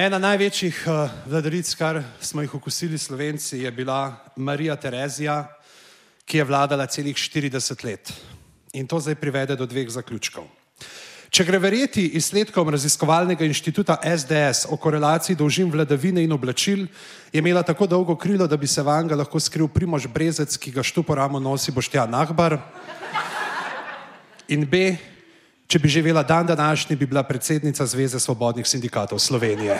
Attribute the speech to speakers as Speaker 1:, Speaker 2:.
Speaker 1: Ena največjih uh, vladaric, kar smo jih okusili Slovenci, je bila Marija Terezija, ki je vladala celih 40 let. In to zdaj privede do dveh zaključkov. Če gre verjeti izsledkom raziskovalnega inštituta SDS o korelaciji dolžin vladavine in oblačil, je imela tako dolgo krilo, da bi se vanga lahko skril Primož Brezec, ki ga štuporamo nosi Boštjan Nahbar. In B, če bi živela dan današnji, bi bila predsednica Zveze svobodnih sindikatov Slovenije.